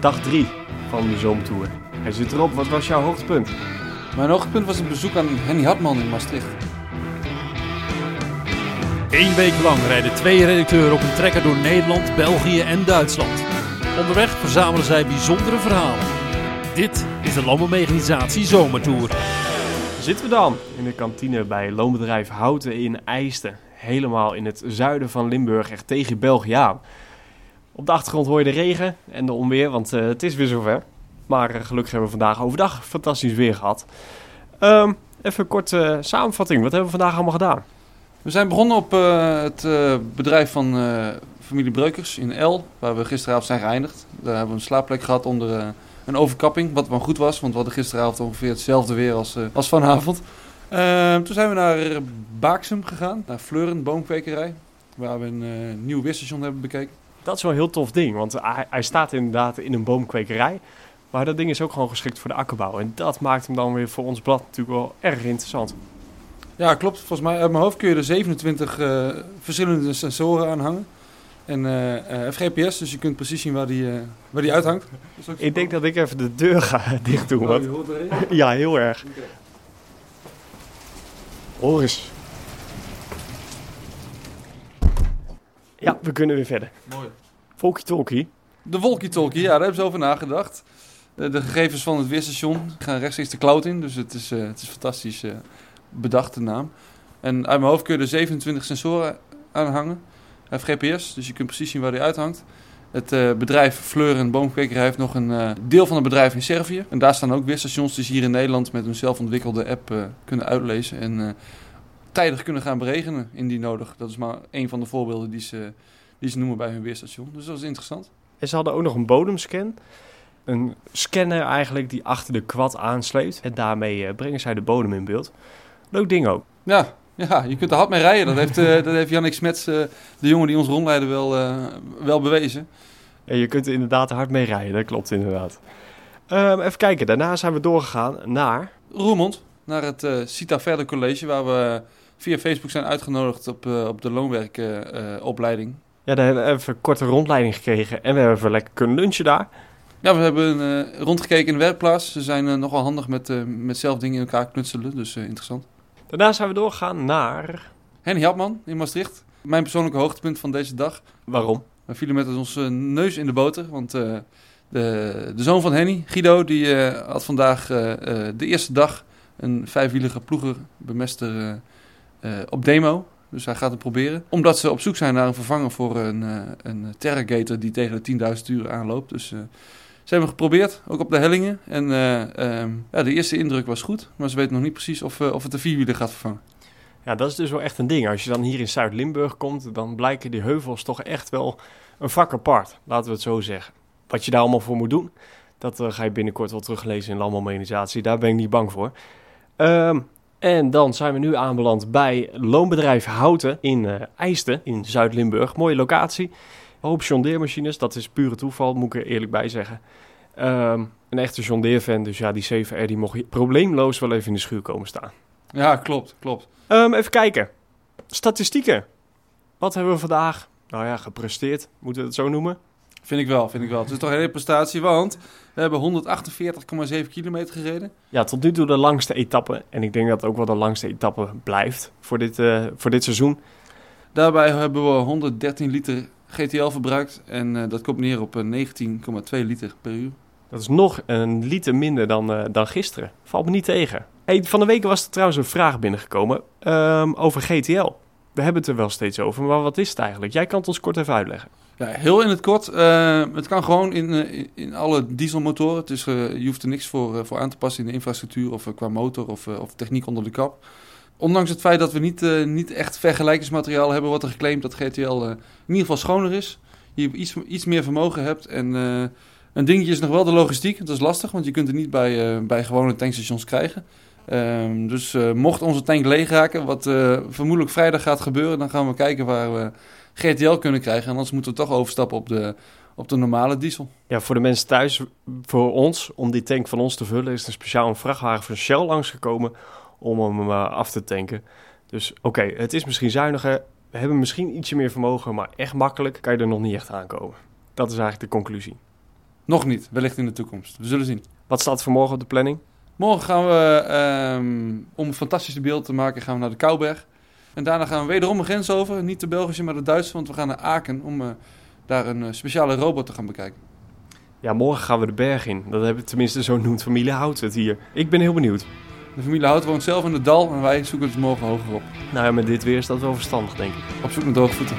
dag 3 van de Zoomtour. Hij zit erop, wat was jouw hoogtepunt? Mijn hoogtepunt was een bezoek aan Henny Hartman in Maastricht. Eén week lang rijden twee redacteuren op een trekker door Nederland, België en Duitsland. Onderweg verzamelen zij bijzondere verhalen. Dit is de Landbouwmechanisatie Zomertour. Zitten we dan in de kantine bij loonbedrijf Houten in IJsten. Helemaal in het zuiden van Limburg, echt tegen België aan. Op de achtergrond hoor je de regen en de onweer, want eh, het is weer zover. Maar eh, gelukkig hebben we vandaag overdag fantastisch weer gehad. Ehm, even een korte samenvatting. Wat hebben we vandaag allemaal gedaan? We zijn begonnen op eh, het eh, bedrijf van eh, familie Breukers in El, waar we gisteravond zijn geëindigd. Daar hebben we een slaapplek gehad onder eh, een overkapping, wat wel goed was, want we hadden gisteravond ongeveer hetzelfde weer als, eh, vanavond. Ehm, toen zijn we naar Baaksum gegaan, naar Fleuren, boomkwekerij, waar we een eh, nieuw weerstation hebben bekeken. Dat is wel een heel tof ding, want hij, hij staat inderdaad in een boomkwekerij. Maar dat ding is ook gewoon geschikt voor de akkerbouw. En dat maakt hem dan weer voor ons blad natuurlijk wel erg interessant. Ja, klopt. Volgens mij uit mijn hoofd kun je er 27 eh, verschillende sensoren aan hangen. En eh eh, hij heeft GPS, dus je kunt precies zien waar die, eh, waar die uithangt. Ik denk dat ik even de deur ga dicht doen. Oh, Want... je hoort erin? Ja, heel erg. Hoor eens. Ja, we kunnen weer verder. Mooi. Volkie talkie. De walkie-talkie, ja, daar hebben ze over nagedacht. De, gegevens van het weerstation gaan rechtstreeks de cloud in, dus het is, eh, het is fantastisch eh, bedacht, de naam. En uit mijn hoofd kun je er 27 sensoren aan hangen. Hij heeft GPS, dus je kunt precies zien waar hij uithangt. Het eh, bedrijf Fleur en Boomkwekerij heeft nog een eh, deel van het bedrijf in Servië. En daar staan ook weerstations die ze hier in Nederland met een zelfontwikkelde app eh, kunnen uitlezen. En eh, tijdig kunnen gaan beregenen, indien nodig. Dat is maar een van de voorbeelden die ze, die ze noemen bij hun weerstation. Dus dat is interessant. En ze hadden ook nog een bodemscan. Een scanner eigenlijk die achter de kwad aansleept. En daarmee eh, brengen zij de bodem in beeld. Leuk ding ook. Ja, ja, je kunt er hard mee rijden. Dat heeft, eh dat heeft Jannik Smets, eh, de jongen die ons rondleidde, wel, wel bewezen. En je kunt er inderdaad hard mee rijden, dat klopt inderdaad. Ehm, even kijken, daarna zijn we doorgegaan naar... Roermond, naar het Cita Verder College, waar we via Facebook zijn uitgenodigd op, eh, op de loonwerkopleiding. Ja, daar hebben we even een korte rondleiding gekregen. En we hebben even lekker kunnen lunchen daar. ja, we hebben eh, rondgekeken in de werkplaats. Ze zijn eh, nogal handig met, met zelf dingen in elkaar knutselen, dus interessant. Daarna zijn we doorgegaan naar... Henny Hapman in Maastricht, mijn persoonlijke hoogtepunt van deze dag. Waarom? We vielen met onze neus in de boter, want de, de zoon van Henny, Guido, die had vandaag de eerste dag een vijfwielige ploegerbemester eh, eh, op demo. Dus hij gaat het proberen. Omdat ze op zoek zijn naar een vervanger voor een, eh een Terragator die tegen de 10.000 uur aanloopt. Dus eh, ze hebben geprobeerd, ook op de hellingen. En eh, ehm, ja, de eerste indruk was goed, maar ze weten nog niet precies of, eh, of het de vierwieler gaat vervangen. Ja, dat is dus wel echt een ding. Als je dan hier in Zuid-Limburg komt, dan blijken die heuvels toch echt wel een vak apart. Laten we het zo zeggen. Wat je daar allemaal voor moet doen, dat eh, ga je binnenkort wel teruglezen in Landbouwmechanisatie. Daar ben ik niet bang voor. Ehm, en dan zijn we nu aanbeland bij loonbedrijf Houten in IJsten in Zuid-Limburg. Mooie locatie. Een hoop jondeermachines, dat is pure toeval, moet ik er eerlijk bij zeggen. Ehm, een echte jondeerfan, dus ja, die 7R die mocht probleemloos wel even in de schuur komen staan. Ja, klopt, klopt. Ehm, even kijken. Statistieken. Wat hebben we vandaag, nou ja, gepresteerd, moeten we het zo noemen? Vind ik wel, vind ik wel. Het is toch een hele prestatie, want we hebben 148,7 kilometer gereden. Ja, tot nu toe de langste etappe. En ik denk dat het ook wel de langste etappe blijft voor dit, eh, voor dit seizoen. Daarbij hebben we 113 liter GTL verbruikt en eh, dat komt neer op eh, 19,2 liter per uur. Dat is nog een liter minder dan, eh, dan gisteren. Valt me niet tegen. Hey, van de week was er trouwens een vraag binnengekomen ehm, over GTL. We hebben het er wel steeds over, maar wat is het eigenlijk? Jij kan het ons kort even uitleggen. Ja, heel in het kort. eh, het kan gewoon in, eh, in- alle dieselmotoren. Is, eh, je hoeft er niks voor, voor aan te passen in de infrastructuur of qua motor of, of techniek onder de kap. Ondanks het feit dat we niet, niet echt vergelijkingsmateriaal hebben, wordt er geclaimd dat GTL in ieder geval schoner is. Je iets, iets meer vermogen hebt. En een dingetje is nog wel de logistiek. Dat is lastig, want je kunt het niet bij, bij gewone tankstations krijgen. Ehm, dus eh, mocht onze tank leeg raken, wat eh, vermoedelijk vrijdag gaat gebeuren, dan gaan we kijken waar we GTL kunnen krijgen. En anders moeten we toch overstappen op de, op de normale diesel. Ja, voor de mensen thuis, voor ons, om die tank van ons te vullen, is er speciaal een vrachtwagen van Shell langsgekomen om hem eh, af te tanken. Dus oké, het is misschien zuiniger. We hebben misschien ietsje meer vermogen, maar echt makkelijk kan je er nog niet echt aankomen. Dat is eigenlijk de conclusie. Nog niet, wellicht in de toekomst. We zullen zien. Wat staat voor morgen op de planning? Morgen gaan we, ehm, om een fantastische beeld te maken, gaan we naar de Kouberg. En daarna gaan we wederom een grens over. Niet de Belgische, maar de Duitse. Want we gaan naar Aken om eh, daar een eh, speciale robot te gaan bekijken. Ja, morgen gaan we de berg in. Dat hebben tenminste zo noemt familie Hout het hier. Ik ben heel benieuwd. De familie Hout woont zelf in het dal en wij zoeken het morgen hoger op. Nou ja, met dit weer is dat wel verstandig, denk ik. Op zoek naar droge voeten.